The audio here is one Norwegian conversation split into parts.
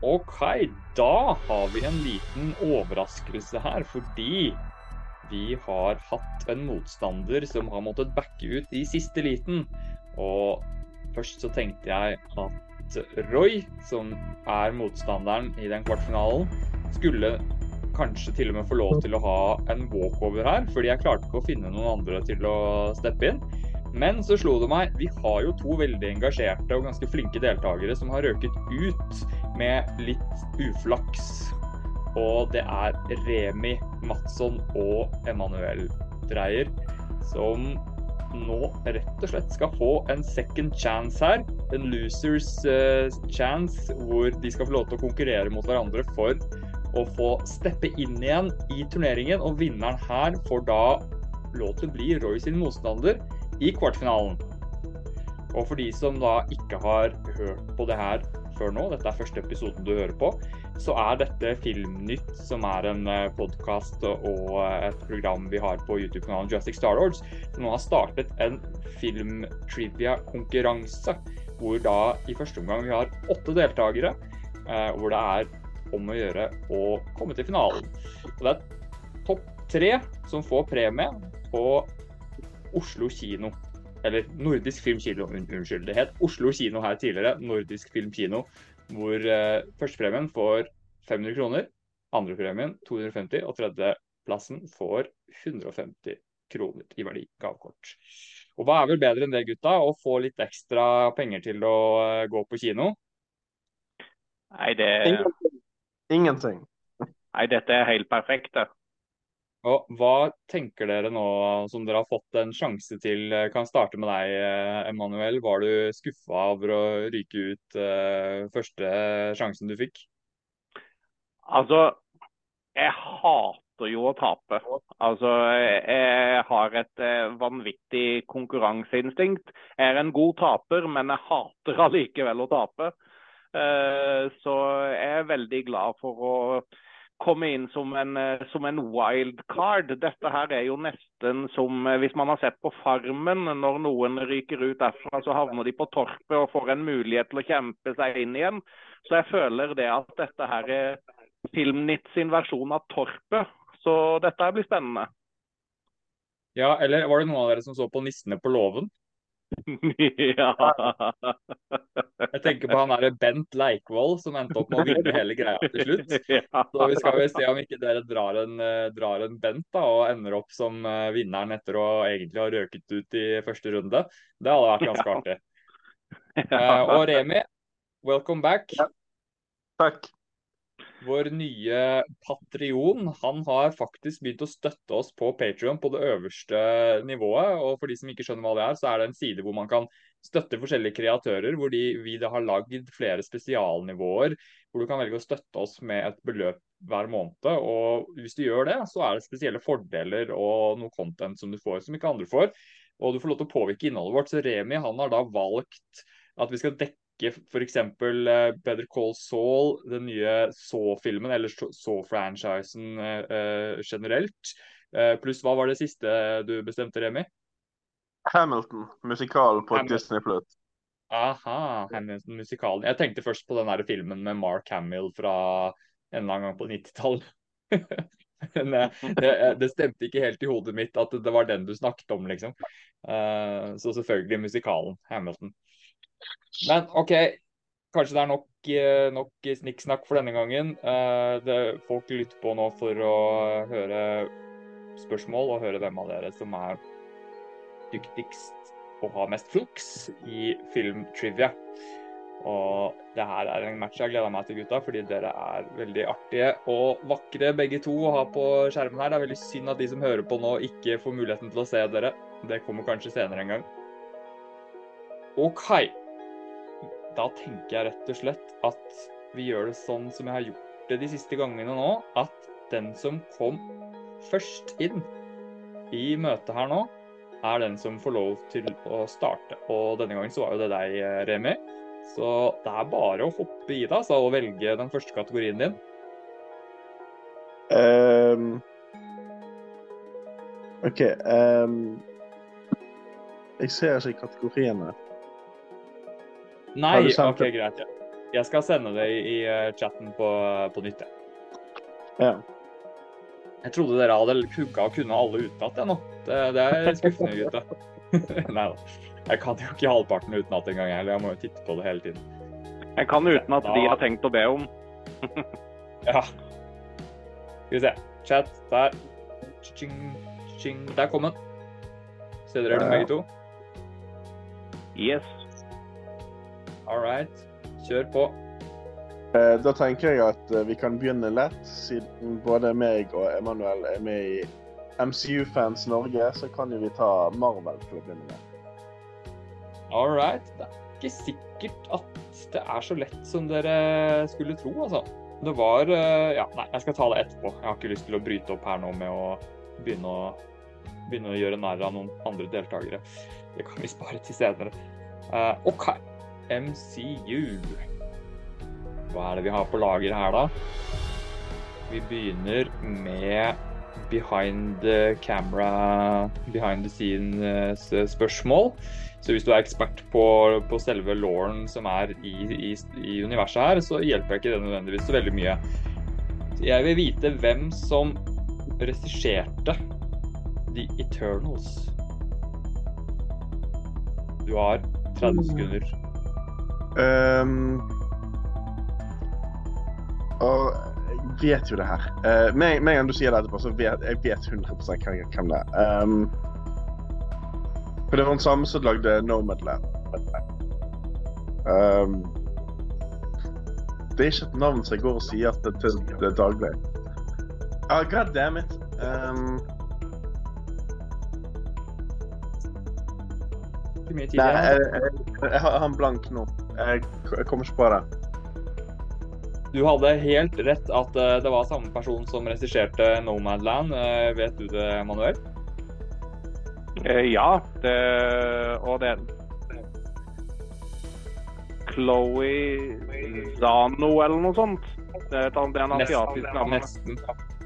OK, da har vi en liten overraskelse her, fordi vi har hatt en motstander som har måttet backe ut i siste liten. Og først så tenkte jeg at Roy, som er motstanderen i den kvartfinalen, skulle kanskje til og med få lov til å ha en walkover her, fordi jeg klarte ikke å finne noen andre til å steppe inn. Men så slo det meg, vi har jo to veldig engasjerte og ganske flinke deltakere som har røket ut med litt uflaks. Og det er Remi Matsson og Emanuel Dreyer som nå rett og slett skal få en second chance her. En losers uh, chance, hvor de skal få lov til å konkurrere mot hverandre for å få steppe inn igjen i turneringen. Og vinneren her får da lov til å bli Roy sin motstander i kvartfinalen. Og for de som da ikke har hørt på det her før nå, dette er første episoden du hører på, så er dette Filmnytt, som er en eh, podkast og et program vi har på YouTube-kanalen Justic Star Lords, som nå har startet en filmtrivia-konkurranse. Hvor da i første omgang vi har åtte deltakere, eh, hvor det er om å gjøre å komme til finalen. Og det er topp tre som får premie på Oslo kino. Eller Nordisk Film Kino, unnskyld. Det het Oslo kino her tidligere. Nordisk Film Kino. Hvor eh, førstepremien får 500 kroner, andrepremien 250 og tredjeplassen får 150 kroner i verdi gavekort. Og hva er vel bedre enn det, gutta? Å få litt ekstra penger til å eh, gå på kino? Nei, det Ingenting. Ingenting. Nei, dette er helt perfekt. det. Og hva tenker dere nå som dere har fått en sjanse til? Jeg Kan starte med deg, Emanuel. Var du skuffa over å ryke ut uh, første sjansen du fikk? Altså, jeg hater jo å tape. Altså, jeg har et eh, vanvittig konkurranseinstinkt. Jeg er en god taper, men jeg hater allikevel å tape. Uh, så jeg er veldig glad for å komme inn som en, eh, som en wildcard. Dette her er jo nesten som eh, hvis man har sett på Farmen. Når noen ryker ut derfra, så havner de på torpet og får en mulighet til å kjempe seg inn igjen. Så jeg føler det at dette her er Filmnytt sin versjon av Torpet. Så dette blir spennende. Ja, eller var det noen av dere som så på Nissene på låven? Ja. Jeg tenker på han derre Bent Leikvoll som endte opp med å vinne hele greia til slutt. Så vi skal vel se om ikke dere drar en, eh, drar en Bent da, og ender opp som eh, vinneren etter å egentlig ha røket ut i første runde. Det hadde vært ganske artig. Eh, og Remi, welcome back. Ja. Takk. Vår nye patrion han har faktisk begynt å støtte oss på Patrion på det øverste nivået. og For de som ikke skjønner hva det er, så er det en side hvor man kan støtte forskjellige kreatører. Hvor de, vi har lagd flere spesialnivåer hvor du kan velge å støtte oss med et beløp hver måned. og Hvis du gjør det, så er det spesielle fordeler og noe content som du får som ikke andre får. Og du får lov til å påvirke innholdet vårt. Så Remi han har da valgt at vi skal dekke f.eks. Uh, Better Call Saul, den nye Saw-filmen, eller Saw-franchisen uh, generelt. Uh, pluss hva var det siste du bestemte, Remi? Hamilton, musikal på Hamilton. Disney Plus. Aha, Hamilton musikalen. Jeg tenkte først på den der filmen med Mark Hamill fra en eller annen gang på 90-tallet. Men det, det, stemte ikke helt i hodet mitt at det var den du snakket om, liksom. så selvfølgelig musikalen Hamilton. Men OK, kanskje det er nok, nok snikksnakk for denne gangen. Det, folk lytter på nå for å høre spørsmål og høre hvem av dere som er dyktigst og har mest flux i filmtrivia. Og det her er en match jeg gleder meg til, gutta, fordi dere er veldig artige og vakre begge to å ha på skjermen her. Det er veldig synd at de som hører på nå, ikke får muligheten til å se dere. Det kommer kanskje senere en gang. OK. Da tenker jeg rett og slett at vi gjør det sånn som jeg har gjort det de siste gangene nå, at den som kom først inn i møtet her nå, er den som får lov til å starte. Og denne gangen så var jo det deg, Remi. Så det er bare å hoppe i det altså, og velge den første kategorien din. Um, OK um, Jeg ser ikke kategoriene. Nei, OK, det? greit. Ja. Jeg skal sende det i, i eh, chatten på, på nytt. jeg. Ja. Jeg trodde dere hadde hugga og kunne alle utenat, jeg nå. Det, det er skuffende, gutta. Nei da. Jeg kan jo ikke halvparten utenat engang, jeg. Jeg må jo titte på det hele tiden. Jeg kan uten at de har tenkt å be om. Ja. Skal vi se. Chat der. Ching, ching. Der kom den. Ser dere den begge to? Yes. All right. Kjør på. Eh, Da tenker jeg at eh, vi kan begynne lett, siden både meg og Emanuel er med i MCU-fans Norge, så kan jo vi ta Marvel til å begynne med. All right. Det er ikke sikkert at det er så lett som dere skulle tro, altså. Det var eh, Ja, nei, jeg skal ta det etterpå. Jeg har ikke lyst til å bryte opp her nå med å begynne å, begynne å gjøre narr av noen andre deltakere. Det kan vi spare til senere. Uh, OK. MCU. Hva er det vi har på lager her, da? Vi begynner med behind the camera, behind the scenes-spørsmål. Så hvis du er ekspert på, på selve lauren som er i, i, i universet her, så hjelper ikke det nødvendigvis så veldig mye. Jeg vil vite hvem som regisserte The Eternals. Du har 30 sekunder. Um, og jeg vet jo det her. Uh, med, en gang du sier det etterpå, så vet jeg vet 100 hvem det er. Um, for det var den samme som lagde Nomadland. Um, det er ikke et navn som jeg går og sier at det til det daglig. Ah, God damn it. Um, nei, jeg, jeg, jeg jeg har en blank nå. Jeg, jeg kommer ikke på det. Du hadde helt rett at eh, det var samme person som regisserte Nomadland. Uh, vet du det, Manuel? Eh, ja, det Og det Chloé Zano eller noe sånt. Det er, et- det er en asiatisk navn. Nesten.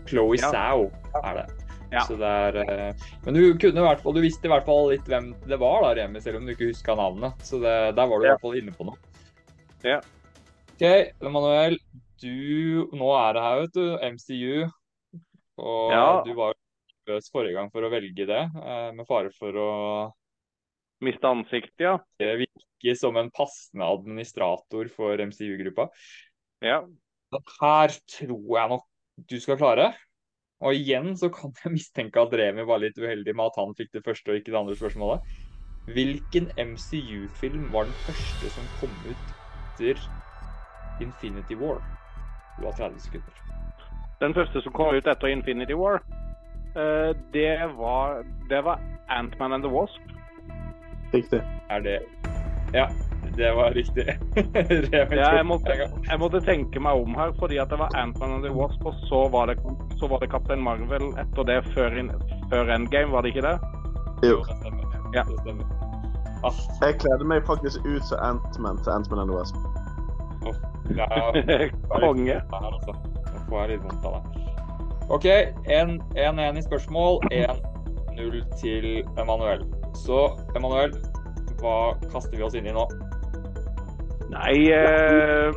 Chloé Ja. Zhao er det. Ja. Er, eh, men du fall, du visste i hvert fall litt hvem det var, da, Remi, selv om du ikke huska navnet. Så det, der var du i hvert fall inne på noe. Ja. OK, Manuel. Du, nå er det her, vet du, MCU. Og Ja. du var nervøs forrige gang for å velge det, eh, med fare for å Miste ansiktet, ja. Det virker som en passende administrator for MCU-gruppa. ja. Her tror jeg nok du skal klare. Og igjen så kan jeg mistenke at Remi var litt uheldig med at han fikk det første og ikke det andre spørsmålet. Hvilken MCU-film var den første som kom ut etter Infinity War? Du har 30 sekunder. Den første som kom ut etter Infinity War, eh, det var, det var Ant-Man and the Wasp. Riktig. Er det Ja, det var riktig. Ja, jeg, måtte, jeg måtte tenke meg om her, fordi at det var Ant-Man and the Wasp, og så var det, så var det Captain Marvel etter det før, in, før Endgame, var det ikke det? Jo. det stemmer. Ja. Det stemmer. Ah, Jeg kledde meg faktisk ut som Ant-Man til Ant-Man and the Wasp. er Konge. Nå får jeg litt vondt av det. OK, 1-1 i spørsmål. 1-0 til Emanuel. Så Emanuel, hva kaster vi oss inn i nå? Nei eh,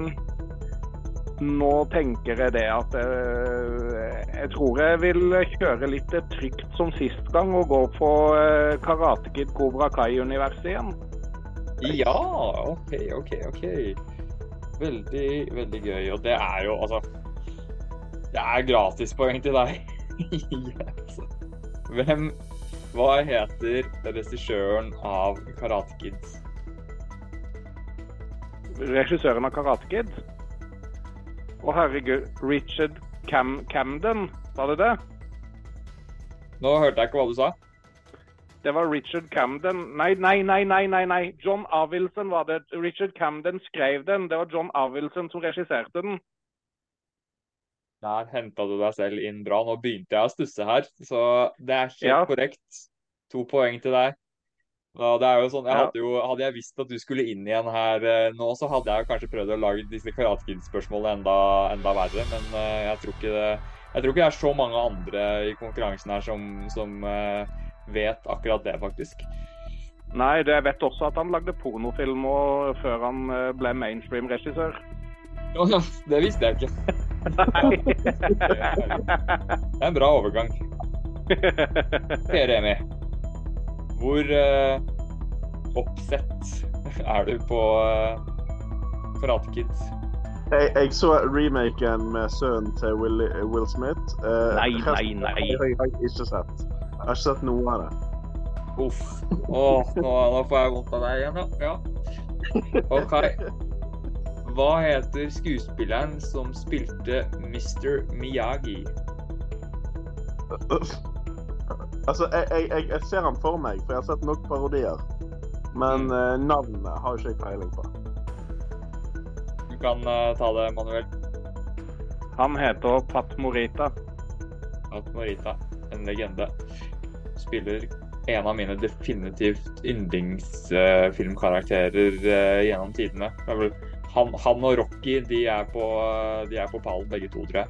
Nå tenker jeg det at eh, Jeg tror jeg vil kjøre litt trygt som sist gang og gå på eh, Karate Kid Cobra Kai-universet igjen. Ja, OK, OK, OK. Veldig, veldig gøy. Og det er jo altså Det er gratispoeng til deg. yes. Hvem Hva heter regissøren av Karate Kids? Regissøren av Karate Kid. Å herregud, Richard Cam Camden, sa du det? Nå hørte jeg ikke hva du sa. Det var Richard Camden Nei, nei, nei, nei, nei. nei. John Avildsen var det. Richard Camden skrev den. Det var John Avildsen som regisserte den. Der henta du deg selv inn bra. Nå begynte jeg å stusse her, så det er helt Ja. korrekt. To poeng til deg. Ja, det er jo sånn, jeg hadde, jo, hadde jeg visst at du skulle inn igjen her eh, nå, så hadde jeg kanskje prøvd å lage disse Karate Kid-spørsmålene enda, enda verre. Men eh, jeg, tror ikke det, jeg tror ikke det er så mange andre i konkurransen her som, som eh, vet akkurat det, faktisk. Nei, jeg vet også at han lagde pornofilm før han ble mainstream-regissør. Å ja, det visste jeg ikke. Nei. Det er en bra overgang. Per Remi, hvor eh, oppsett er du på uh, Karate Kid? Jeg, jeg så remaken med sønnen til Will, Will Smith. Eh, Nei, nei, nei. har Jeg har ikke sett. Jeg har ikke sett noe av det. Uff. Åh, nå, nå får jeg vondt av deg igjen, ja. ja. OK. Hva heter skuespilleren som spilte Mr. Miyagi? Altså, jeg, jeg, jeg, jeg ser han for meg, for jeg har sett nok parodier. Men Mm. eh, navnet har ikke jeg peiling på. Du kan uh, ta det, Manuel. Han heter Pat Morita. Pat Morita, en legende, spiller en av mine definitivt yndlingsfilmkarakterer uh, gjennom tidene. Han, han og Rocky de er på, eh, de er på pallen begge to, tror jeg.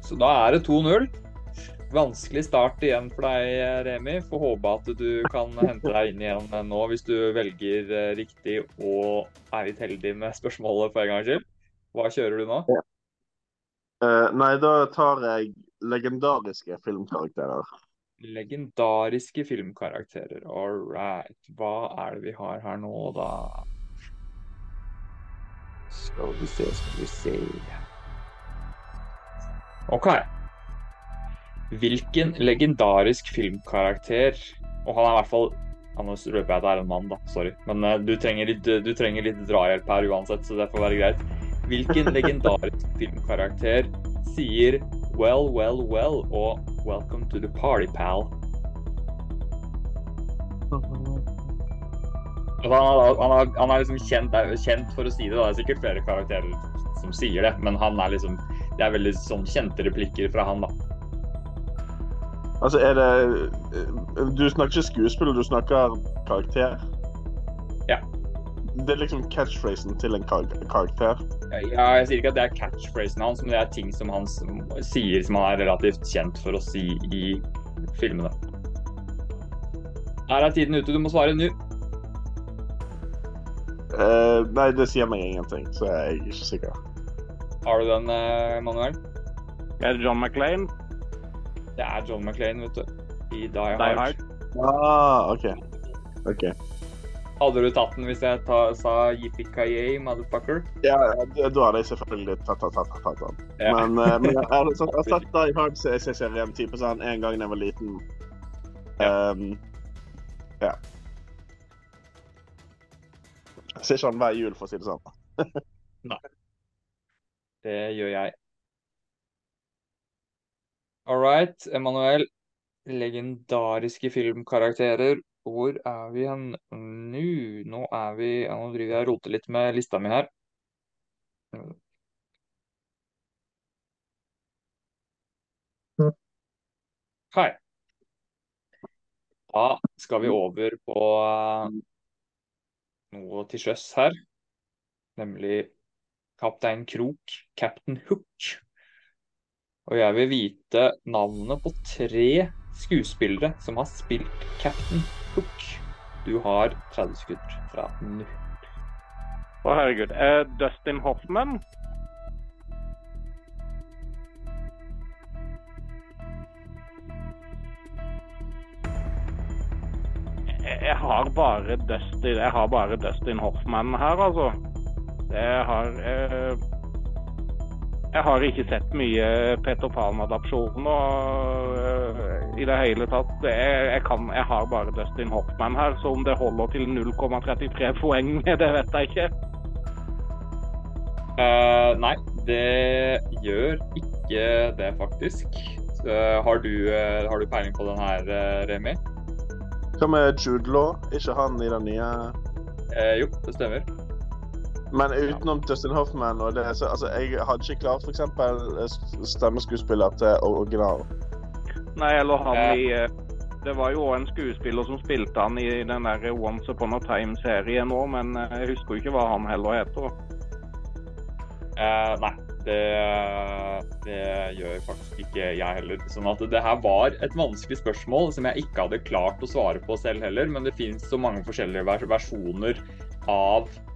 Så da er det 2-0. Vanskelig start igjen for deg, Remi. Får håpe at du kan hente deg inn igjen nå hvis du velger eh, riktig og er litt heldig med spørsmålet for en gangs skyld. Hva kjører du nå? Eh, nei, da tar jeg legendariske filmkarakterer. Legendariske filmkarakterer. All right. Hva er det vi har her nå, da? Skal vi se, skal vi se OK. Hvilken legendarisk filmkarakter Og han er i hvert fall Nå røper jeg at det er en mann, da. Sorry. Men eh, du, trenger litt, du trenger litt drahjelp her uansett, så det får være greit. Hvilken legendarisk filmkarakter sier Well, well, well og Welcome to the party, pal? Altså, han, er, han, er, han er liksom kjent, er kjent for å si det. Da. Det er sikkert flere karakterer som sier det, men han er liksom Det er veldig sånn kjente replikker fra han, da. Altså, er det eh, Du snakker ikke skuespill, du snakker karakter? Ja. Det er liksom catchphrasen til en kar karakter? Ja, jeg sier ikke at det er catchphrasen hans, men det er ting som han sier som han er relativt kjent for å si i filmene. Her er tiden ute, du må svare nå. Uh, nei, det sier meg ingenting, så jeg er ikke sikker. Har du den, eh, Manuel? Er det John McClain? Det er John McClane, vet du. I Die Hard. Die Hard. Ah, OK. OK. Hadde du tatt den hvis jeg ta, sa yippee motherfucker? Ja, da da hadde jeg selvfølgelig tatt, tatt, tatt, tatt, tatt den. Ja. Men, eh, men jeg har sett, jeg har sett Die Hard serien type sånn en gang da jeg var liten. Um, ja. Jeg ser ikke han hver jul, for å si det sånn. Nei. Det gjør jeg. All right, Emanuel. Legendariske filmkarakterer. Hvor er vi hen nå? Nå er vi ja, Nå driver jeg og roter litt med lista mi her. Hei. Da skal vi over på eh, noe til sjøs her. Nemlig Kaptein Krok, Captain Hook. Og jeg vil vite navnet på tre skuespillere som har spilt Captain Hook. Du har 30 sekunder fra nå. Å, herregud. Uh, Dustin Hoffman? Jeg har bare Dustin, jeg har bare Dustin Hoffman her, altså. Jeg har eh, Jeg har ikke sett mye Peter Pan-adopsjoner eh, i det hele tatt. Jeg, jeg, kan, jeg har bare Dustin Hoffman her, så om det holder til 0,33 poeng, det vet jeg ikke. Uh, nei, det gjør ikke det, faktisk. Så, har, du, uh, har du peiling på den her, uh, Remi? Hva med Jude Law? Ikke han i den nye Eh, jo, det stemmer. Men utenom Dustin Hoffman og det, så altså, jeg hadde ikke klart f.eks. stemmeskuespiller til originalen. Nei, eller han Eh. i eh, Det var jo òg en skuespiller som spilte han i den der Once Upon a Time-serien òg, men eh, jeg husker jo ikke hva han heller heter. Uh, nei, det, det gjør faktisk ikke jeg heller. Sånn at det her var et vanskelig spørsmål som jeg ikke hadde klart å svare på selv heller, men det finnes så mange forskjellige vers versjoner av eh,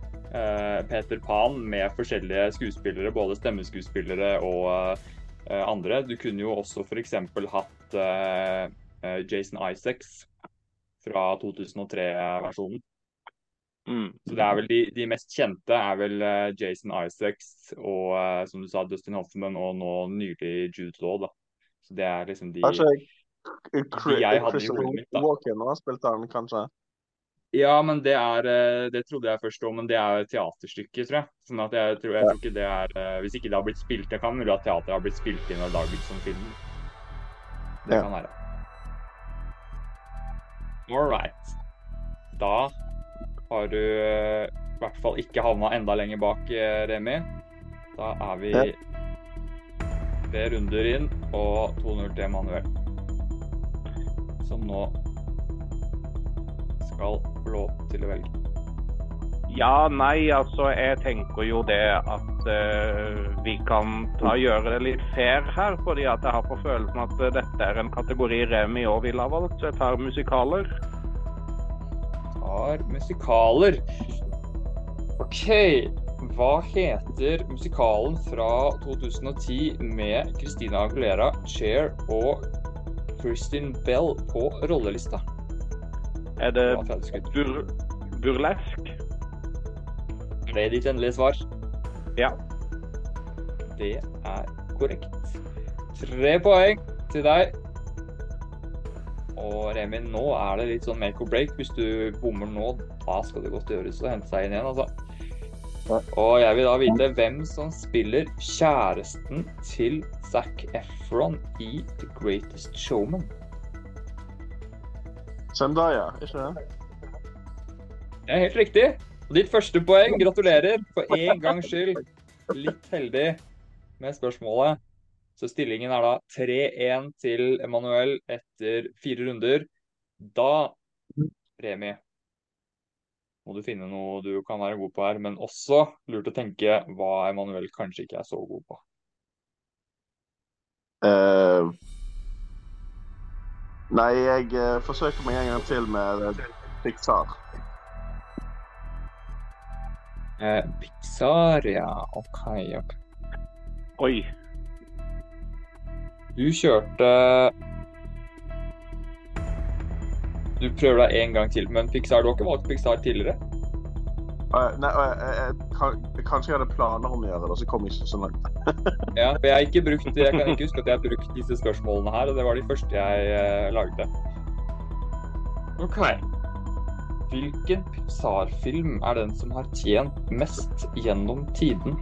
Peter Pan med forskjellige skuespillere, både stemmeskuespillere og eh, andre. Du kunne jo også f.eks. hatt eh, eh, Jason Isaacs fra 2003-versjonen. Mm. Så det er vel de, de mest kjente er vel eh, Jason Isaacs og eh, som du sa, Dustin Hoffman og nå nylig Jude Law. da. Så det er liksom de Kanskje De jeg hadde i hodet mitt, da. Walken har spilt han, kanskje? Ja, men det er eh, Det trodde jeg først òg, men det er teaterstykket, tror jeg. Sånn at jeg tror, jeg tror ikke det er eh, Hvis ikke det har blitt spilt Det kan mulig at teateret har blitt spilt inn og laget som film. Det Ja. kan være. All right. Da har du eh, i hvert fall ikke havna enda lenger bak, Remi. Da er vi tre runder inn og 2-0 til Emanuel. Som nå skal få lov til å velge. Ja, nei, altså jeg tenker jo det at uh, vi kan ta, gjøre det litt fair her. Fordi at jeg har på følelsen at eh, dette er en kategori Remi òg ville ha valgt. Så jeg tar musikaler. Tar musikaler. OK. Hva heter musikalen fra 2010 med Christina Aguilera, Cher og Kristin Bell på rollelista? Er det er bur burlesk? Er det ditt endelige svar? Ja. Det er korrekt. Tre poeng til deg. Og Remi, nå er det litt sånn make or break. Hvis du bommer nå, da skal det godt gjøres å hente seg inn igjen, altså. Og jeg vil da vite hvem som spiller kjæresten til Zac Efron i The Greatest Showman. Zendaya, ikke det? Det er helt riktig. Og ditt første poeng. Gratulerer. For en gangs skyld. Litt heldig med spørsmålet. Så stillingen er da 3-1 til Emanuel etter fire runder. Da, Remi, må du finne noe du kan være god på her, men også lurt å tenke hva Emanuel kanskje ikke er så god på. Eh, nei, jeg uh, forsøker meg en gang til med uh, Pixar. Uh, Pixar, ja. OK. ok. Oi. Du kjørte Du prøver deg en gang til, men Pixar, du har ikke valgt Pixar tidligere? Eh, nei, kanskje jeg hadde planer om å gjøre det, og så kom jeg ikke så langt. Ja, for jeg, har ikke brukt, jeg kan ikke huske at jeg har brukt disse spørsmålene her, og det var de første jeg eh, lagde. OK. Hvilken Pixar-film er den som har tjent mest gjennom tiden?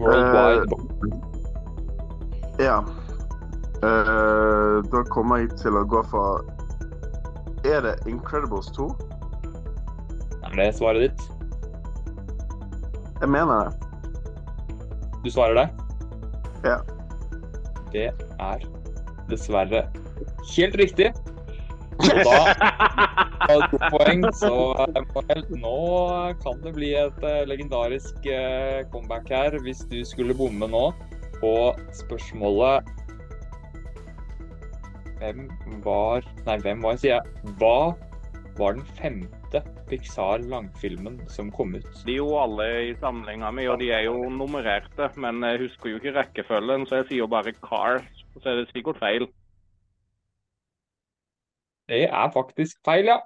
Worldwide. Ja. Uh, da kommer jeg til å gå for Er det Incredibles 2? Er det svaret ditt? Jeg mener det. Du svarer det? Ja. Det er dessverre helt riktig. Da har du to poeng, så nå kan det bli et eh, legendarisk eh, comeback her hvis du skulle bomme nå på spørsmålet Hvem var Nei, hvem var, sier jeg. Hva var den femte Pixar langfilmen som kom ut? De er jo alle i samlinga mi, og de er jo nummererte. Men jeg husker jo ikke rekkefølgen, så jeg sier jo bare Cars. Så er det sikkert feil. Det er faktisk feil, ja.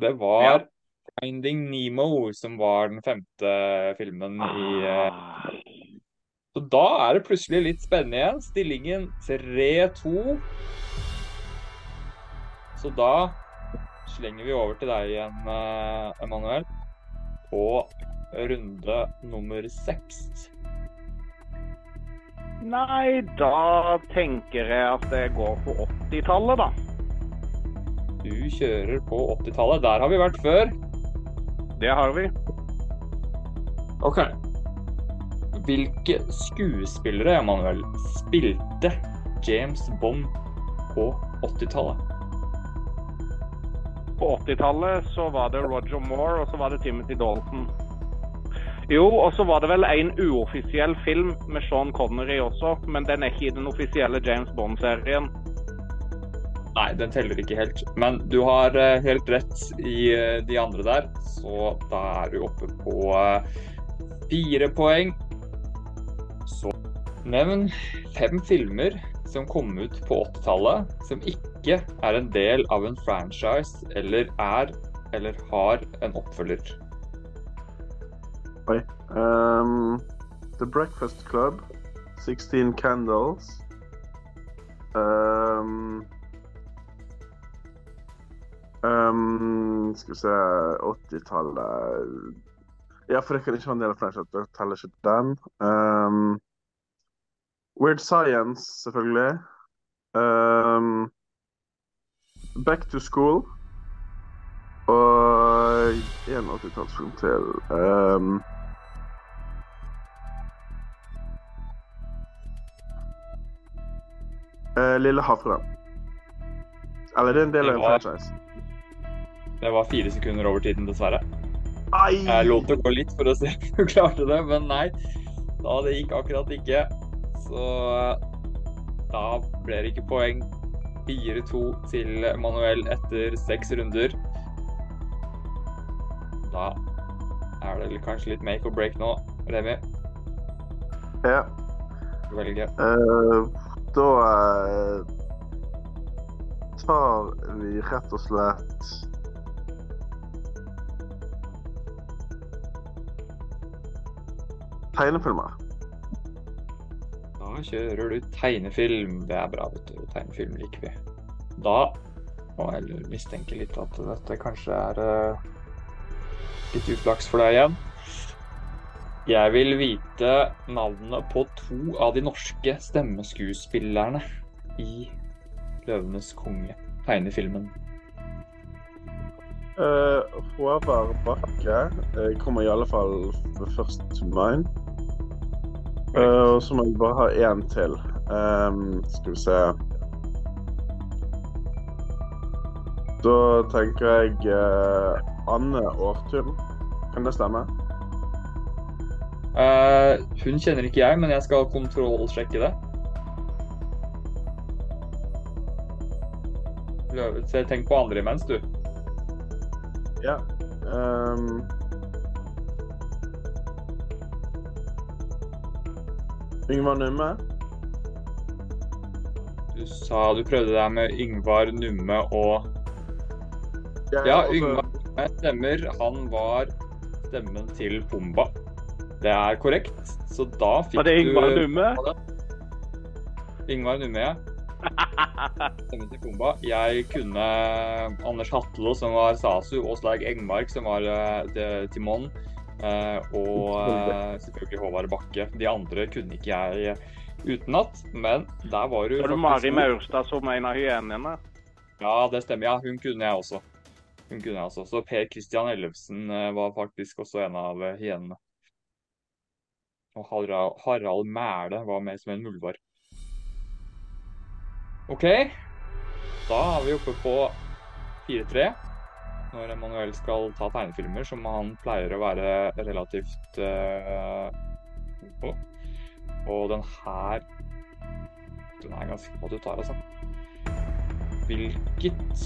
Det var Ja. Finding Nemo som var den femte filmen i Ah. Så da er det plutselig litt spennende igjen. Stillingen 3-2. Så da slenger vi over til deg igjen, eh, Emanuel, på runde nummer seks. Nei, da tenker jeg at jeg går på 80-tallet, da. Du kjører på 80-tallet. Der har vi vært før. Det har vi. OK. Hvilke skuespillere, Emanuel, spilte James Bond på 80-tallet? På 80-tallet så var det Roger Moore, og så var det Timothy Dalton. Jo, og så var det vel en uoffisiell film med Sean Connery også, men den er ikke i den offisielle James Bond-serien. Nei, den teller ikke helt. Men du har eh, helt rett i eh, de andre der, så da er du oppe på eh, fire poeng. Så nevn fem filmer som kom ut på 80-tallet som ikke er en del av en franchise eller er eller har en oppfølger. Oi. Um, The Breakfast Club. 16 Candles. Um, um, skal vi se 80-tallet Ja, for det kan ikke være en del av franchise. Jeg teller ikke den. Um, Weird Science, selvfølgelig. Um, Back to School. Og en 80-tallsfilm til. Um, Lille havfruen. Eller det er en del av en franchise. Det var fire sekunder over tiden, dessverre. Ai! Jeg lot det gå litt for å se om du klarte det, men nei. Da det gikk akkurat ikke. Så da ble det ikke poeng. 4-2 til Manuel etter seks runder. Da er det kanskje litt make or break nå, Remi. Ja. Velge. Uh, eh, da eh, tar vi rett og slett Tegnefilmer. Kjører du tegnefilm. Det er bra, vet du. Tegnefilm liker vi. Da må jeg mistenke litt at dette kanskje er uh, litt uflaks for deg igjen. Jeg vil vite navnet på to av de norske stemmeskuespillerne i 'Løvenes konge', tegnefilmen. Uh, Håvard Bakke eh, kommer i alle fall først til mind. Eh, og så må vi bare ha én til. Um, skal vi se Da tenker jeg uh, Anne Årtun. Kan det stemme? Uh, hun kjenner ikke jeg, men jeg skal kontrollsjekke det. Løvet, se, tenk på andre imens, du. Ja. Ehm. Yngvar Numme. Du sa du prøvde deg med Yngvar Numme og Ja, altså- Yngvar Numme stemmer. Han var stemmen til Pumba. Det er korrekt. Så da fikk Var det Yngvar du Numme? Yngvar Numme, ja. Stemmen til Pumba. Jeg kunne Anders Hatlo, som var Sasu, og Slag Engmark, som var uh, Timon. Eh, og eh, selvfølgelig Håvard Bakke. De andre kunne ikke jeg utenat, men der var du er det faktisk Mari. Maurstad som en av hyenene? Ja, det stemmer. Ja, hun kunne jeg også. Hun kunne jeg også. Så Per Christian Ellefsen eh, var faktisk også en av eh, hyenene. Og Harald, Harald Mæle var med som en muldvarp. OK. Da er vi oppe på 4-3. Når Emanuel skal ta tegnefilmer, som han pleier å være relativt uh, på. Og den her Den er ganske på at du tar, altså. Hvilket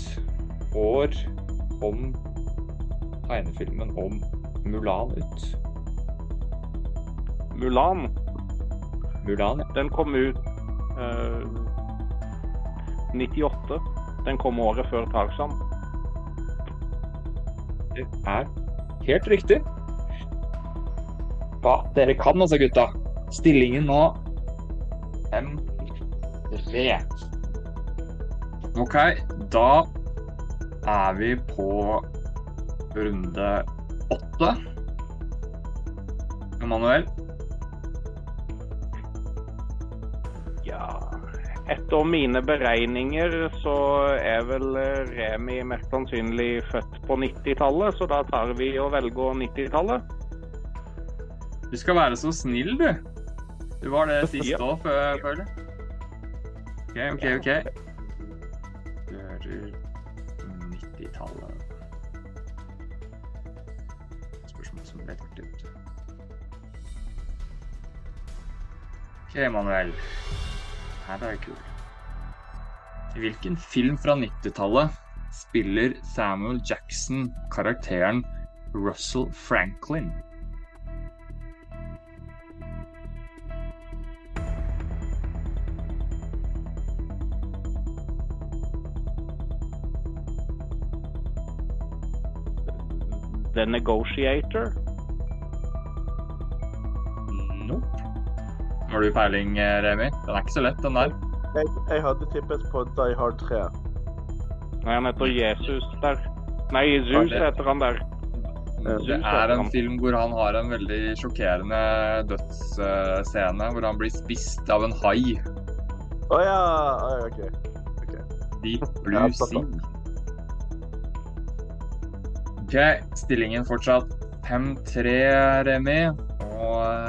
år kom tegnefilmen om Mulan ut? Mulan. Mulan, ja. Den kom ut uh, 98. Den kom året før Tarzan. Det er helt riktig. Ja, dere kan altså, gutta. Stillingen nå 5-3. OK, da er vi på runde åtte. Emanuel, Etter mine beregninger så er vel Remi mest sannsynlig født på 90-tallet, så da tar vi og velger 90-tallet. du skal være så snill, du. Du var det siste òg, føler jeg. OK, OK, OK. Hører 90-tallet Spørsmål som ble tatt ut. OK, Manuel. Her er det. I hvilken film fra 90-tallet spiller Samuel Jackson karakteren Russell Franklin? The Negotiator. Har du peiling, Remi? Den er ikke så lett, den der. Jeg, jeg hadde tippet på Die Hard 3. Nei, han heter Jesus der. Nei, Zeus heter han der. Det er en film hvor han har en veldig sjokkerende dødsscene, hvor han blir spist av en hai. Å ja! Oh, ja, OK. Deep Ja, Blue Sea. OK, stillingen fortsatt 5-3, Remi. Og eh,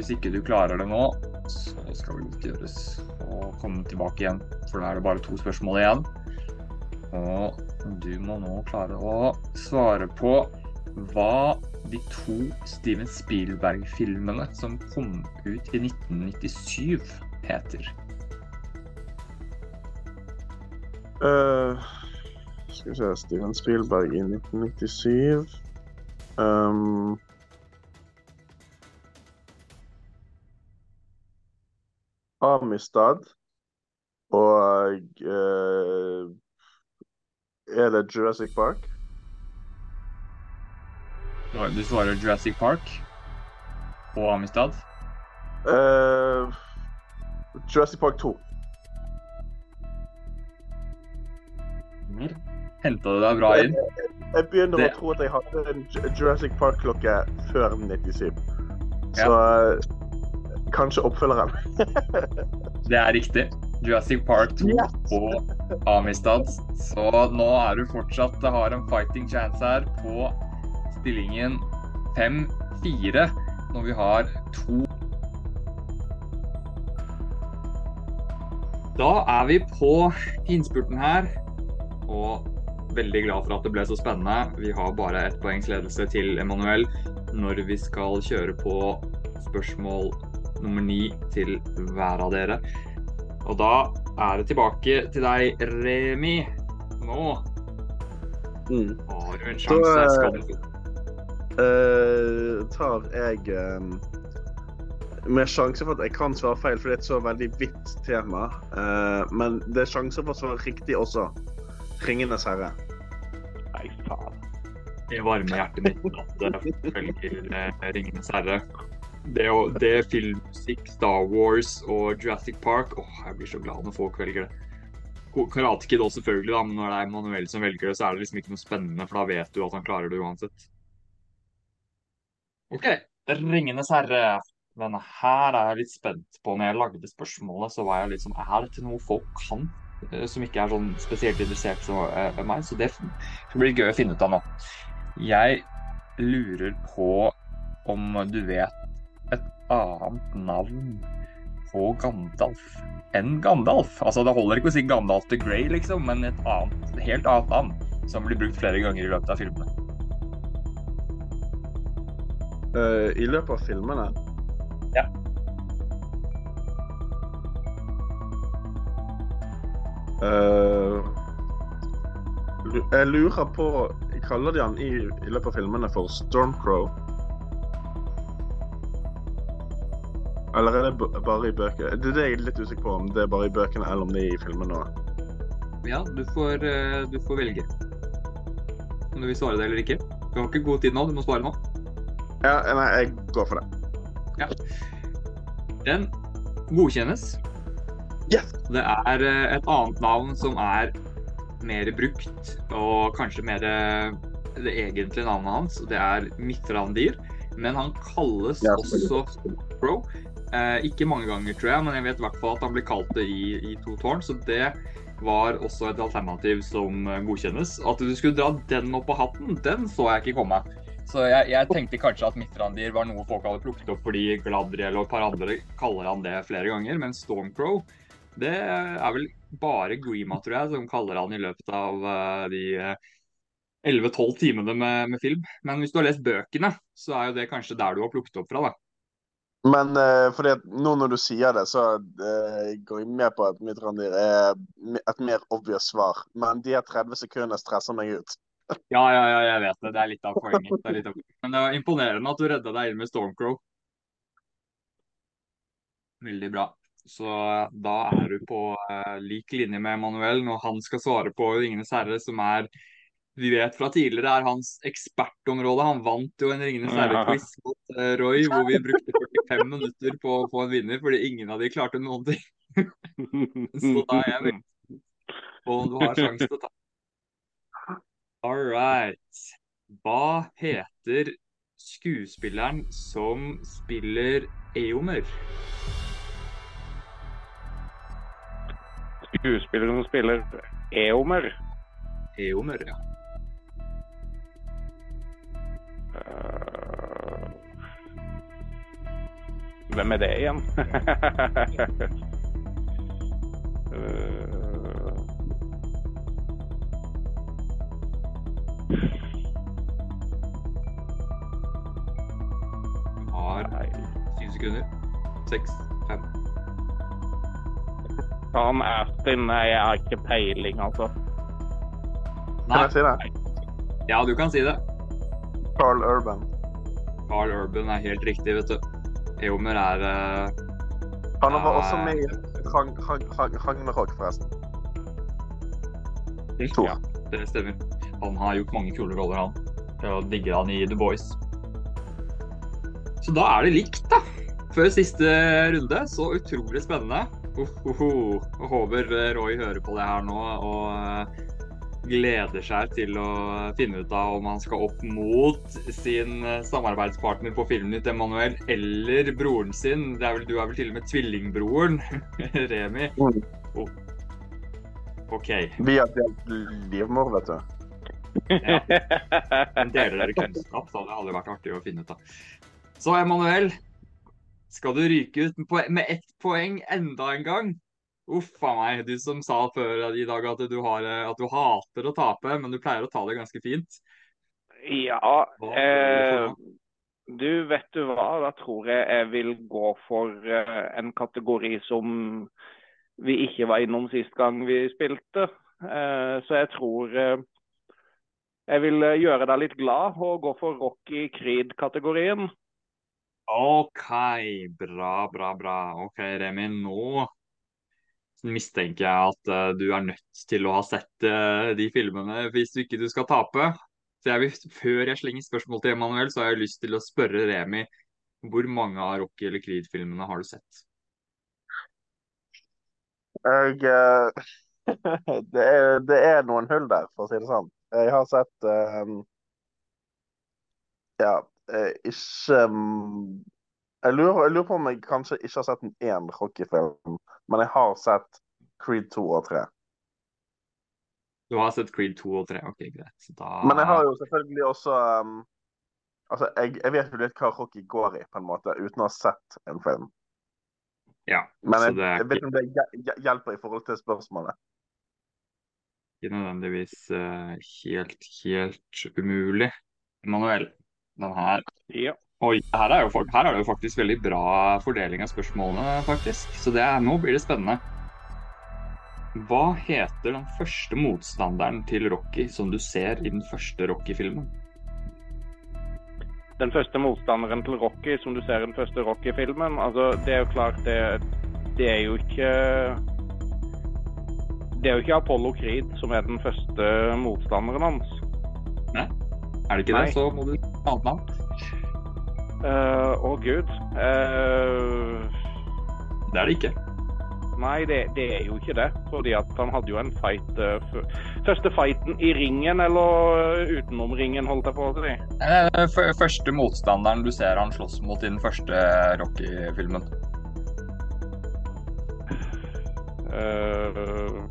hvis ikke du klarer det nå, så skal det godt gjøres å komme tilbake igjen. For da er det bare to spørsmål igjen. Og du må nå klare å svare på hva de to Steven Spielberg-filmene som kom ut i 1997, heter. Uh, skal vi se Steven Spielberg i 1997. Um, Amistad og uh, Er det Jurassic Park? Du svarer Jurassic Park og Amistad. Uh, Jurassic Park 2. Henta du deg bra inn? Jeg begynner Det- å tro at jeg hadde en Jurassic Park-klokke før 97. Ja. Så eh, kanskje oppfølgeren. Det er riktig. Jurassic Park 2 Yes! og Amistad. Så nå er du fortsatt har en fighting chance her på stillingen 5-4 når vi har to Da er vi på innspurten her, og veldig glad for at det ble så spennende. Vi har bare ett poengs ledelse til Emanuel når vi skal kjøre på spørsmål nummer ni til hver av dere. Og da er det tilbake til deg, Remi. Nå Mm. har du en sjanse. Da, Skal du uh, tar jeg um, Med sjanse for at jeg kan svare feil, for det er et så veldig vidt tema. Uh, men det er sjanse for å svare riktig også. 'Ringenes herre'. Nei, faen. Det varmer hjertet mitt at det følger eh, 'Ringenes herre'. Det, det er filmmusikk, Star Wars og Jurassic Park Åh, jeg blir så glad når folk velger det. Karate Kid også, selvfølgelig, da, men når det er Manuel som velger det, så er det liksom ikke noe spennende, for da vet du at han klarer det uansett. OK. 'Ringenes herre'. Denne her er jeg litt spent på. Når jeg lagde spørsmålet, så var jeg litt sånn Er dette noe folk kan? eh, Som ikke er sånn spesielt interessert som eh, meg. Så det blir gøy å finne ut av nå. Jeg lurer på om du vet et annet navn på Gandalf enn Gandalf. Altså, det holder ikke å si Gandalf the Grey, liksom, men et annet, helt annet navn som blir brukt flere ganger i løpet av filmene. Uh, I løpet av filmene Ja. Uh, jeg lurer på Kaller de han i, i løpet av filmene for Stormcrow? Eller er det bare i bøkene? Det er det jeg er litt usikker på, om det er bare i bøkene eller om det er i filmene òg. Ja, du får, eh, du får velge. Om du vil svare det eller ikke. Du har ikke god tid nå, du må svare nå. Ja, nei, jeg går for det. Ja. Den godkjennes. Yes! Det er eh, et annet navn som er mer brukt, og kanskje mer eh, det egentlige navnet hans. Det er Midtrandir, Men han kalles Ja, også Pro. Eh, ikke mange ganger, tror jeg, men jeg vet i hvert fall at han blir kalt det i, i To tårn. Så det var også et alternativ som eh, godkjennes. At du skulle dra den opp på hatten, den så jeg ikke komme. Så jeg, jeg tenkte kanskje at Mithrandir var noe folk hadde plukket opp fordi Gladriel og et par andre kaller han det flere ganger. Men Stormcrow, det er vel bare Grima, tror jeg, som kaller han i løpet av eh, de eh, 11-12 timene med, med film. Men hvis du har lest bøkene, så er jo det kanskje der du har plukket opp fra, da. Men uh, fordi at nå når du sier det, så uh, går jeg med på at mitt randyr er et mer obvious svar. Men de her 30 sekundene stresser meg ut. ja, ja, ja, jeg vet det. Det er litt av poenget. Det litt av... Men det var imponerende at du redda deg inn med Stormcrow. Veldig bra. Så da er du på uh, lik linje med Emanuel når han skal svare på 'Ringenes herre', som er vi vet fra tidligere er hans ekspertområde. Han vant jo en Ringenes herre-quiz mot uh, Roy, hvor vi brukte 45 minutter på å få en vinner, fordi ingen av de klarte noen ting. Så da er jeg veldig Og om du har sjanse til å ta. All right. Hva heter skuespilleren som spiller Eomer? Skuespilleren som spiller Eomer? Eomer, ja. Hvem er det igjen? uh, har syv sekunder. Seks, fem. Han Astin Nei, jeg har ikke peiling, altså. Nei. Kan jeg si det? Ja, du kan si det. Carl Urban. Carl Urban er helt riktig, vet du. Eomer er uh, Han var også med i Ragnarok, forresten. To. Ja, det stemmer. Han har gjort mange kule roller, han. Jeg digger han i The Boys. Så da er det likt, da. Før siste runde. Så utrolig spennende. Uh, uh, uh. Håper Roy hører på det her nå og gleder seg til å finne ut av om han skal opp mot sin eh, samarbeidspartner på Filmnytt, Emanuel, eller broren sin. Er vel, du er vel til og med tvillingbroren, Remi. Mm. Oh. OK. Vi har delt livmor, vet du. Ja. Deler dere kunnskap, så hadde det aldri vært artig å finne ut av. Så Emanuel, skal du ryke ut med ett poeng enda en gang? Uff a meg, du som sa før i dag at du, har, at du, hater å tape, men du pleier å ta det ganske fint. Ja, eh, du vet du hva, da tror jeg jeg vil gå for eh, en kategori som vi ikke var innom sist gang vi spilte. Eh, så jeg tror eh, jeg vil gjøre deg litt glad og gå for Rocky Creed-kategorien. OK, bra, bra, bra. OK, Remi, nå mistenker jeg at uh, du er nødt til å ha sett uh, de filmene hvis du ikke du skal tape. Så jeg vil, Før jeg slenger spørsmål til Emanuel, så har jeg lyst til å spørre Remi hvor mange av Rocky eller Creed-filmene har du sett? Jeg, uh, det, er, det, er, noen hull der, for å si det sånn. Jeg har sett um, Ja, ikke um, jeg lurer, jeg lurer, på om jeg kanskje ikke har sett én Rocky-film, men jeg har sett Creed 2 og 3. Du har sett Creed 2 og 3, ok, greit. Da... Men jeg har jo selvfølgelig også um, Altså, jeg, jeg, vet jo litt hva Rocky går i, på en måte, uten å ha sett en film. Ja, Men jeg, jeg vet ikke om det hjelper i forhold til spørsmålet. Ikke nødvendigvis uh, helt, helt umulig. Emanuel, den her ja. Oi, her er, jo, her er, det jo faktisk veldig bra fordeling av spørsmålene, faktisk. Så det, nå blir det spennende. Hva heter den første motstanderen til Rocky som du ser i den første Rocky-filmen? Den første motstanderen til Rocky som du ser i den første Rocky-filmen? Altså, det er jo klart det, det er jo ikke Det er jo ikke Apollo Creed som er den første motstanderen hans. Nei? Er det ikke Nei. det, så må du ha annet navn. Eh, å, uh, oh, gud. Uh, det er det ikke. Nei, det, det, er jo ikke det. Fordi at han hadde jo en fight uh, Første fighten i ringen, eller utenom ringen, holdt jeg på å si? Første motstanderen du ser han slåss mot i den første Rocky-filmen. Uh...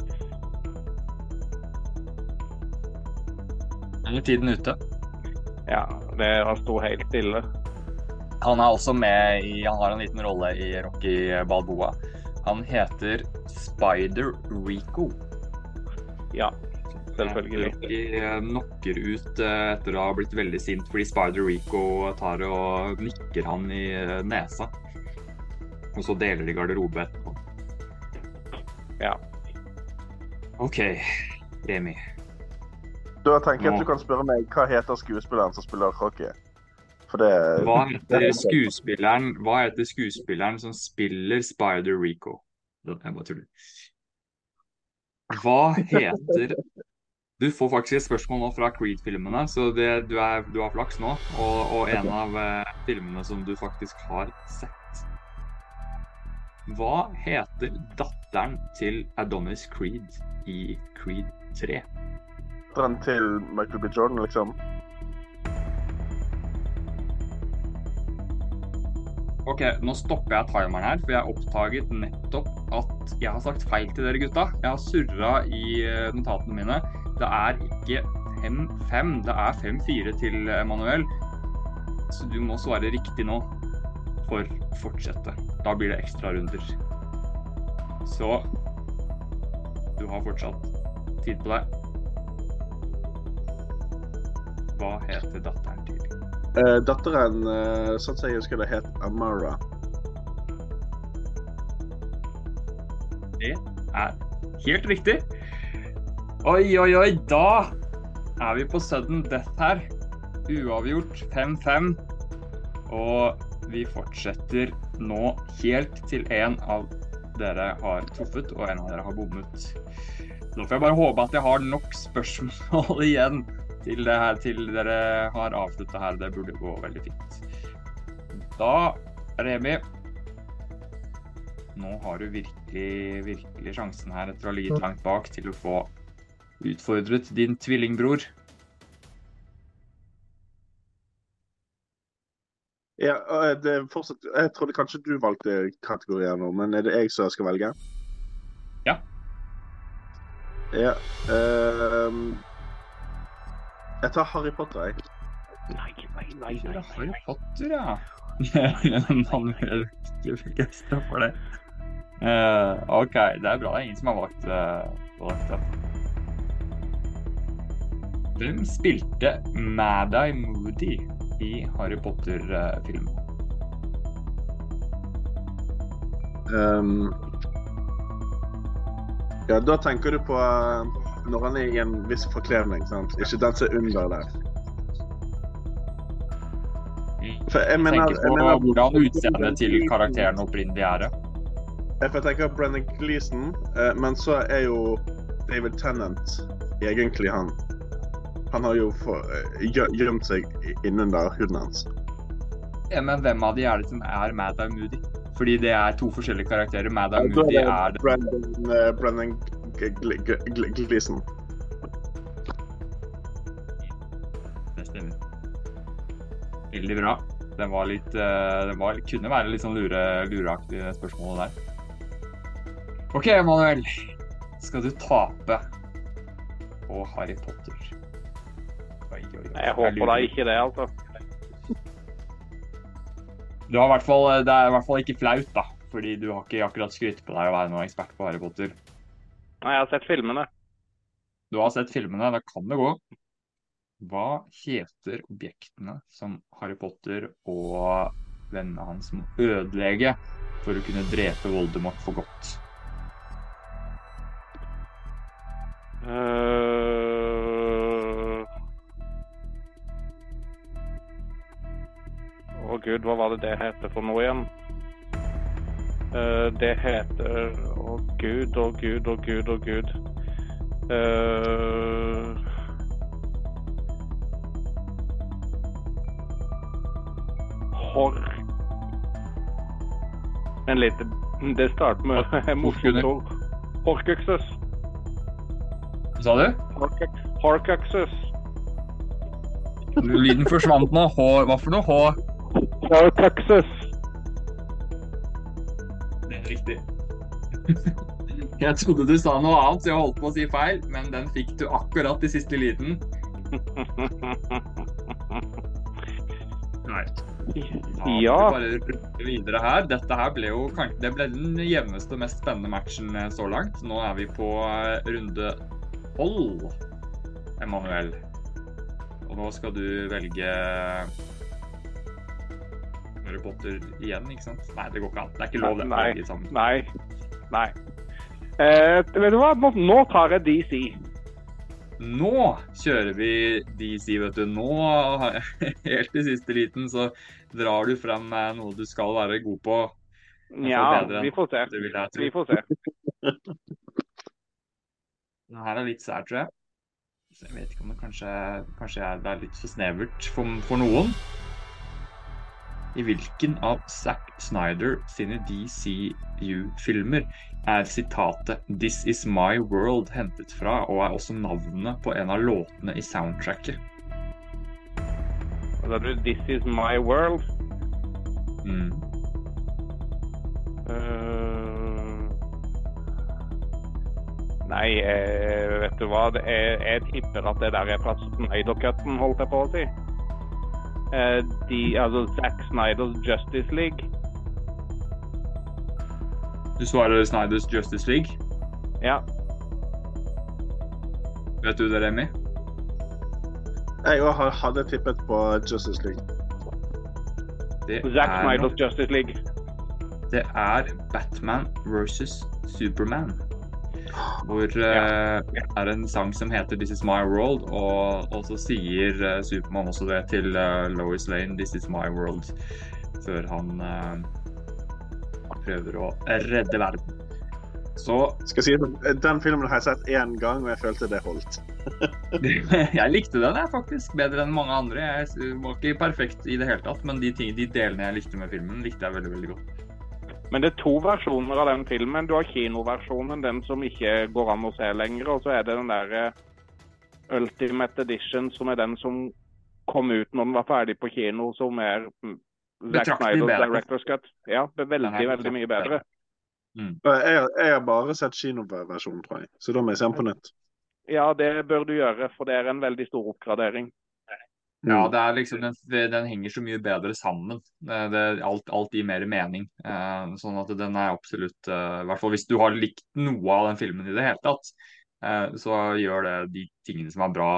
Er tiden ute? Ja, det har stått helt stille. Han er også med i Han har en liten rolle i Rocky Balboa. Han heter Spider Rico. Ja. selvfølgelig. Rocky knocker ut eh, etter å ha blitt veldig sint fordi Spider Rico tar og nikker han i eh, nesa. Og så deler de garderobe etterpå. Ja. OK, Remi. Da tenker jeg at du kan spørre meg hva heter skuespilleren som spiller hockey. For det Hva heter skuespilleren, hva heter skuespilleren som spiller Spider Rico? Jeg bare tuller. Hva heter Du får faktisk et spørsmål nå fra Creed-filmene, så det, du, er, du har flaks nå. Og, og en av eh, filmene som du faktisk har sett. Hva heter datteren til Adonis Creed i Creed 3? Datteren til Michael B. Jordan, liksom. Ok, nå stopper jeg timeren her, for jeg har oppdaget nettopp at jeg har sagt feil til dere gutta. Jeg har surra i eh, notatene mine. Det er ikke 5-5, det er 5-4 til Emanuel. Så du må svare riktig nå for å fortsette. Da blir det ekstrarunder. Så du har fortsatt tid på deg. Hva heter datteren til? Eh, datteren, uh, sånn som jeg husker det, het Amara. Det er helt riktig. Oi, oi, oi, da er vi på sudden death her. Uavgjort 5-5. Og vi fortsetter nå helt til en av dere har truffet og en av dere har bommet. Nå får jeg bare håpe at jeg har nok spørsmål igjen til, det her, til dere har avslutta her. Det burde gå veldig fint. Da, Remi Nå har du virkelig, virkelig sjansen her etter å ha ligget langt bak til å få utfordret din tvillingbror. Ja, eh, det er fortsatt, jeg trodde kanskje du valgte kategorier nå, men er det jeg som skal velge? Ja. Ja. ehm, jeg tar Harry Potter, jeg. Nei, nei, nei, nei, Harry. Potter, ja. Han er ikke begeistra for det. Uh, OK, det er bra. Det er ingen som har valgt, uh, valgt det. Hvem spilte Mad-Eye Moody i Harry Potter-filmen? Um, ja, da tenker du på eh, når han er i en viss forkledning, sant? Ikke den som er under der. For jeg mener, jeg på mener hvordan utseendet til karakteren opprinnelig er. det? Jeg tenker tenke Brennan Gleeson, eh, men så er jo David Tennant egentlig han. Han har jo eh, gje- gjemt seg innunder huden hans. Ja, men hvem av de er det som er Mad-Eye Moody? Fordi det er to forskjellige karakterer. Da Moody er det Brendan, uh, Brennan G- G- G- G- Gleeson. Det stemmer. Veldig bra. Den var litt Det var, kunne være litt sånn lure, lureaktig det spørsmålet der. OK, Manuel. Skal du tape på Harry Potter? Oi, oi, oi. Jeg håper da ikke det, altså. Du har i hvert fall, det er i hvert fall ikke flaut, da. Fordi du har ikke akkurat skrytt på deg å være noen ekspert på Harry Potter. Nei, jeg har sett filmene. Du har sett filmene, da kan det gå. Hva heter objektene som Harry Potter og vennene hans må ødelegge for å kunne drepe Voldemort for godt? Uh... Å gud, hva var det det heter for noe igjen? Uh, det heter Å gud, å gud, å gud, å gud. Uh... Hor... En liten Det starter med morsomt ord. Horcruxes. Hva sa du? Horcrux- Lyden forsvant nå. H, hva for noe? H? Horcruxes. Jeg trodde du sa noe annet, så jeg holdt på å si feil, men den fikk du akkurat i siste liten. Nei. Da Ja. vi bare rulle videre her. Dette her ble jo det ble den jevneste og mest spennende matchen eh, så langt. Nå er vi på eh, runde tolv. Emanuel. Og nå skal du velge Harry Potter igjen, ikke sant? Nei, det går ikke an. Det er ikke lov det. Nei. Nei. Nei. Eh, vet du hva, nå, tar jeg DC. Nå kjører vi DC, vet du. Nå, helt i siste liten, så drar du frem noe du skal være god på. Ja, vi får se. Vi får se. Den her er litt sær, tror jeg. Så jeg vet ikke om det kanskje, kanskje er, det er litt for snevert for, for noen. I hvilken av Zack Snyder sine DCU-filmer er sitatet 'This is my world' hentet fra, og er også navnet på en av låtene i soundtracket? Hva sa du? This is my world. Mm. Uh... nei, eh, vet du hva. Det er, jeg tipper at det der er fra Snyder-cutten, holdt jeg på å si. Eh, de, altså Zack Snyders Justice League. Du svarer Snyders Justice League. Ja. Vet du det, Remi? Jeg òg hadde tippet på Justice League. Det Zack er Snyders Justice League. Det er Batman versus Superman. Hvor uh, det er en sang som heter 'This Is My World', og, og så sier uh, Supermann også det til uh, Lois Lane 'This Is My World', før han uh, prøver å redde verden. Så Skal jeg si, Den filmen har jeg sett én gang, og jeg følte det holdt. jeg likte den jeg faktisk bedre enn mange andre. Jeg var ikke perfekt i det hele tatt, men de, ting, de delene jeg likte med filmen, likte jeg veldig veldig godt. Men det er to versjoner av den filmen. Du har kinoversjonen, den som ikke går an å se lenger. Og så er det den der eh, Ultimate Edition, som er den som kom ut når den var ferdig på kino, som er mm, Zack Snyders. Director's Cut. Ja, det er veldig, Den er veldig mye bedre. Mm. Jeg, jeg har bare sett kinoversjonen, tror jeg. Så da må jeg se den på nytt. Ja, det bør du gjøre, for det er en veldig stor oppgradering. Ja, Mm. det er liksom, den, den henger så mye bedre sammen. Det, det, alt, alt gir mer mening. Eh, sånn at den er absolutt eh, I hvert fall hvis du har likt noe av den filmen i det hele tatt, eh, så gjør det de tingene som er bra,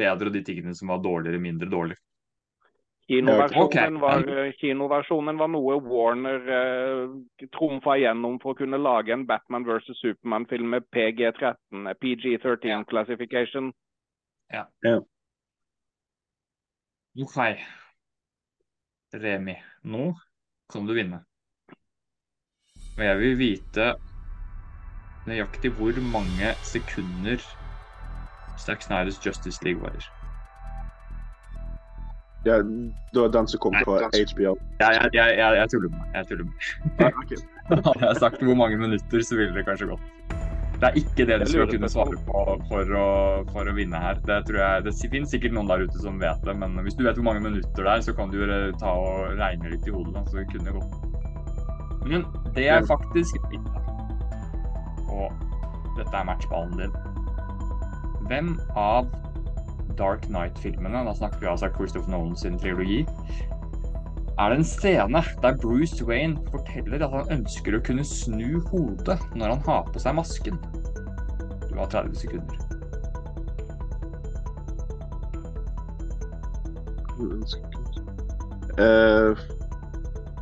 bedre, og de tingene som var dårligere, mindre dårlig. Kinoversjonen, var, eh, kinoversjonen var noe Warner eh, trumfa igjennom for å kunne lage en Batman vs. Supermann-film med PG-13, eh, PG-13 Ja. classification. OK. Remi, nå kan du vinne. Og jeg vil vite nøyaktig hvor mange sekunder Zack Snyders Justice League varer. Ja, det var den som kom den HBO. Jeg, jeg, jeg, jeg, jeg tuller med. Jeg tuller med. Ja. Hadde jeg sagt hvor mange minutter, så ville det kanskje gått. Det er ikke det du skal kunne svare på for å, for å vinne her. Det tror jeg, det finnes sikkert noen der ute som vet det, men hvis du vet hvor mange minutter det er, så kan du ta og regne litt i hodet. Da, så det kunne gått. Men det er faktisk og dette er matchballen din. Hvem av Dark Knight-filmene, da snakker vi altså Christopher Nolan sin trilogi, er det en scene der Bruce Wayne forteller at han ønsker å kunne snu hodet når han har på seg masken. Du har 30 sekunder. Uh,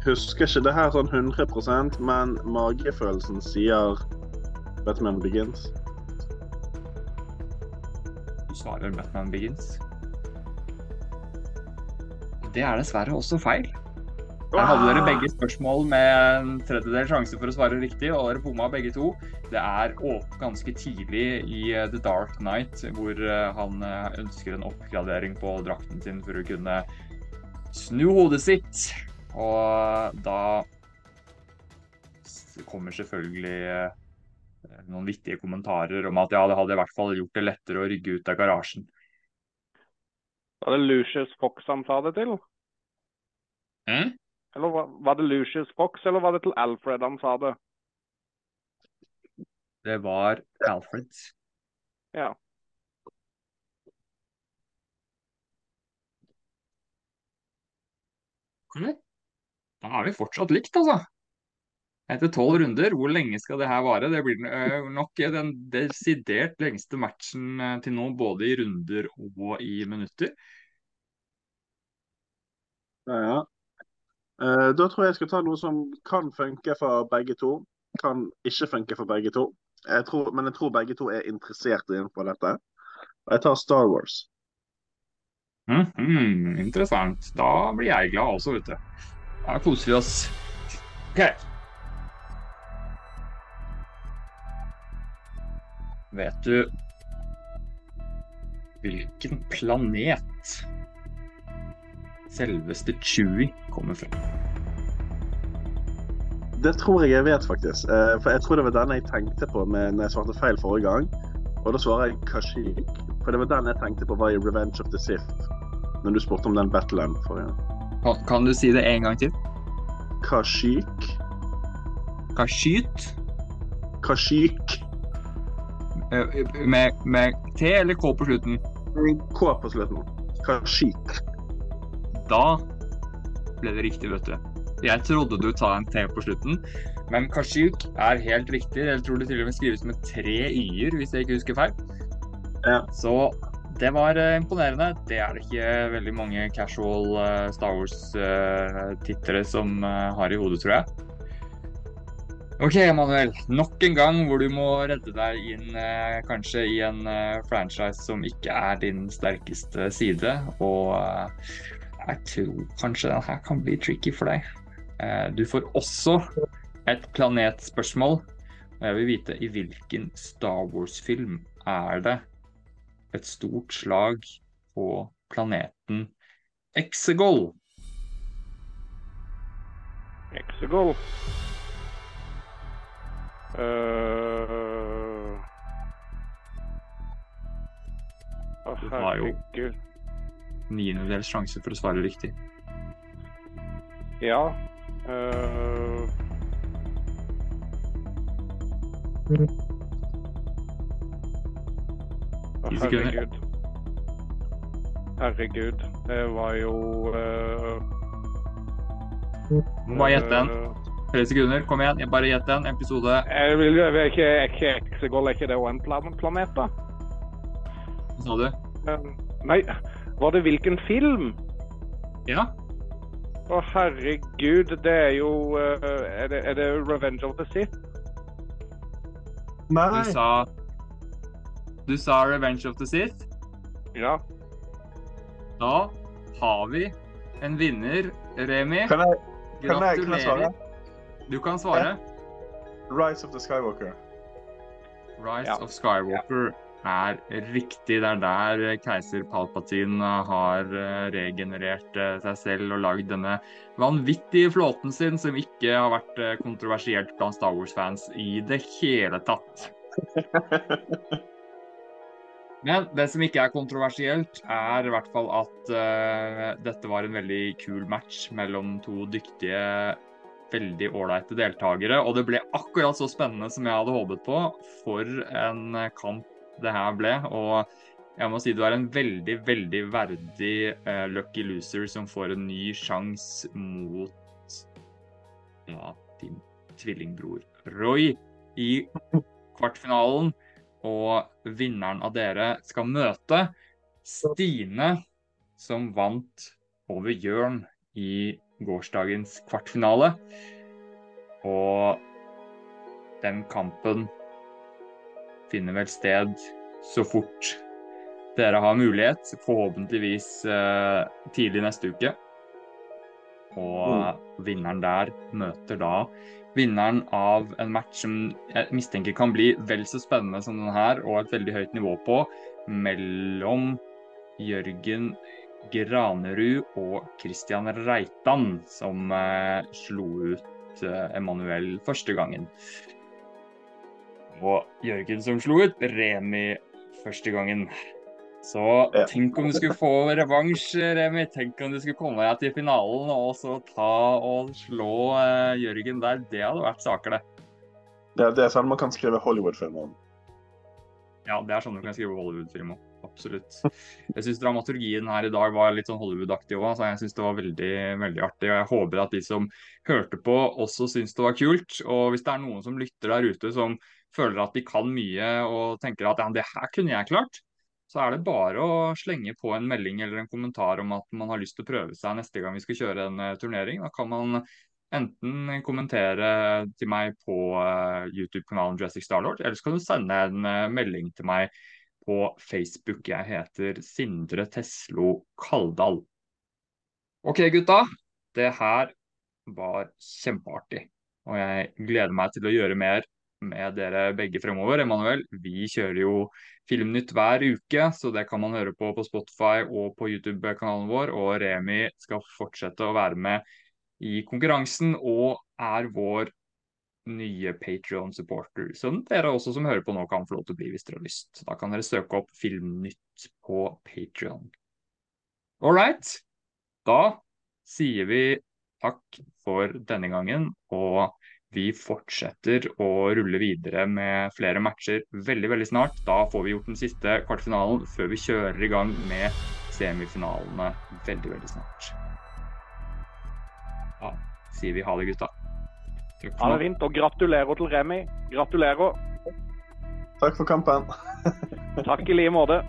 husker ikke det her sånn 100% men magefølelsen sier Batman Begins. Du svarer Batman Begins. Det er dessverre også feil. Her hadde dere begge spørsmål med en tredjedel sjanse for å svare riktig, og dere bomma begge to. Det er ganske tidlig i eh, The Dark Knight hvor eh, han eh, ønsker en oppgradering på drakten sin for å kunne snu hodet sitt. Og da kommer selvfølgelig noen vittige kommentarer om at ja, det hadde i hvert fall gjort det lettere å rygge ut av garasjen. Var det Lucius Fox han sa det til? Mm? Eller var, var det Lucius Fox, eller var det til Alfred han sa det? Det var Alfred. Ja. Okay. Da er vi fortsatt likt, altså. Etter tolv runder, hvor lenge skal det her vare? Det blir nok den desidert lengste matchen til nå, både i runder og i minutter. Ja, ja. Eh, da tror jeg jeg skal ta noe som kan funke for begge to. Kan ikke funke for begge to. Jeg tror, men jeg tror begge to er interessert innenfor dette. Og jeg tar Star Wars. Mm, mm, interessant. Da blir jeg glad også, vet du. Da koser vi oss. OK. Vet du hvilken planet selveste Chewie kommer fra? Det tror jeg jeg vet, faktisk. Eh, for jeg tror det var den jeg tenkte på når jeg svarte feil forrige gang. Og da svarer jeg Kashik. For det var den jeg tenkte på var i Revenge of the Sith. Når du spurte om den battlen forrige gang. Kan, kan du si det en gang til? Kashik. Kashyt? Kashik. Eh, Med, med T eller K på slutten? K på slutten. Kashik. Da ble det riktig, vet du. Jeg trodde du ta en T på slutten, men Kashuk er helt riktig. Jeg tror det til og med skrives med tre y-er, hvis jeg ikke husker feil. Ja. Så det var eh, imponerende. Det er det ikke veldig mange casual eh, Star Wars-tittere som eh, har i hodet, tror jeg. OK, Emanuel. Nok en gang hvor du må redde deg inn kanskje i en franchise som ikke er din sterkeste side. Og jeg tror kanskje den her kan bli tricky for deg. Eh, Du får også et planetspørsmål. Og jeg vil vite i hvilken Star Wars-film er det et stort slag på planeten Exegol? Exegol. Uh... Herregud. Niendedels sjanse for å svare riktig. Ja. Sekunder. herregud. Herregud. Det var jo uh... Må bare gjette en. Tre sekunder. Kom igjen. Bare gjett en. Episode Jeg vil jo er ikke, Exegol, er ikke det òg en planet, da? Hva sa du? Nei, var det hvilken film? Ja? Å, herregud, det er jo uh, er, det, er det Revenge of the Sith? Du Nei. sa Du sa Revenge of the Sith. Ja. Da har vi en vinner, Remi. Kan jeg, kan jeg, kan jeg svare? Du kan svare. Rise of the Skywalker. Rise Ja. of Skywalker er riktig. Det er der keiser Palpatine har eh, regenerert eh, seg selv og lagd denne vanvittige flåten sin, som ikke har vært eh, kontroversielt blant Star Wars-fans i det hele tatt. Men det som ikke er kontroversielt, er i hvert fall at uh, dette var en veldig kul match mellom to dyktige, veldig ålreite deltakere. Og det ble akkurat så spennende som jeg hadde håpet på. For en eh, kamp det her ble. Og jeg må si du er en veldig, veldig verdig uh, lucky loser som får en ny sjanse mot ja, din tvillingbror Roy i kvartfinalen. Og vinneren av dere skal møte Stine, som vant over Jørn i gårsdagens kvartfinale. Og den kampen finner vel sted så fort dere har mulighet, forhåpentligvis eh, tidlig neste uke. Og vinneren der møter da vinneren av en match som jeg mistenker kan bli vel så spennende som den her, og et veldig høyt nivå på, mellom Jørgen Granerud og Christian Reitan, som eh, slo ut eh, Emanuel første gangen. Og Jørgen som slo ut Remi første gangen. Så Ja. tenk om du skulle få revansj, Remi. Tenk om du skulle komme deg til finalen og så ta og slå uh, Jørgen der. Det hadde vært saker, det. Det, det er sånn man kan skrive Hollywood-film om. Ja, det er sånn du kan skrive Hollywood-film om. absolutt. Jeg syns dramaturgien her i dag var litt sånn Hollywood-aktig òg, så jeg syns det var veldig, veldig artig. Og jeg håper at de som hørte på, også syns det var kult. Og hvis det er noen som lytter der ute som føler at de kan mye og tenker at ja, det her kunne jeg klart, så er det bare å slenge på en melding eller en kommentar om at man har lyst til å prøve seg neste gang vi skal kjøre en uh, turnering. Da kan man enten kommentere til meg på uh, YouTube-kanalen Jurassic Starlord, eller så kan du sende en uh, melding til meg på Facebook. Jeg heter Sindre Teslo Kaldal. OK, gutta. Det her var kjempeartig. Og jeg gleder meg til å gjøre mer med dere begge fremover. Emanuel, vi kjører jo Filmnytt hver uke, så det kan man høre på på Spotify og på YouTube-kanalen vår. Og Remi skal fortsette å være med i konkurransen og er vår nye Patrion-supporter, som dere også som hører på nå kan få lov til å bli hvis dere har lyst. Da kan dere søke opp Filmnytt på Patrion. All right. Da sier vi takk for denne gangen, og vi fortsetter å rulle videre med flere matcher veldig veldig snart. Da får vi gjort den siste kvartfinalen før vi kjører i gang med semifinalene veldig, veldig snart. Da sier vi ha det, gutta. Ha det fint, og gratulerer til Remi. Gratulerer. Takk for kampen. Takk i like måte.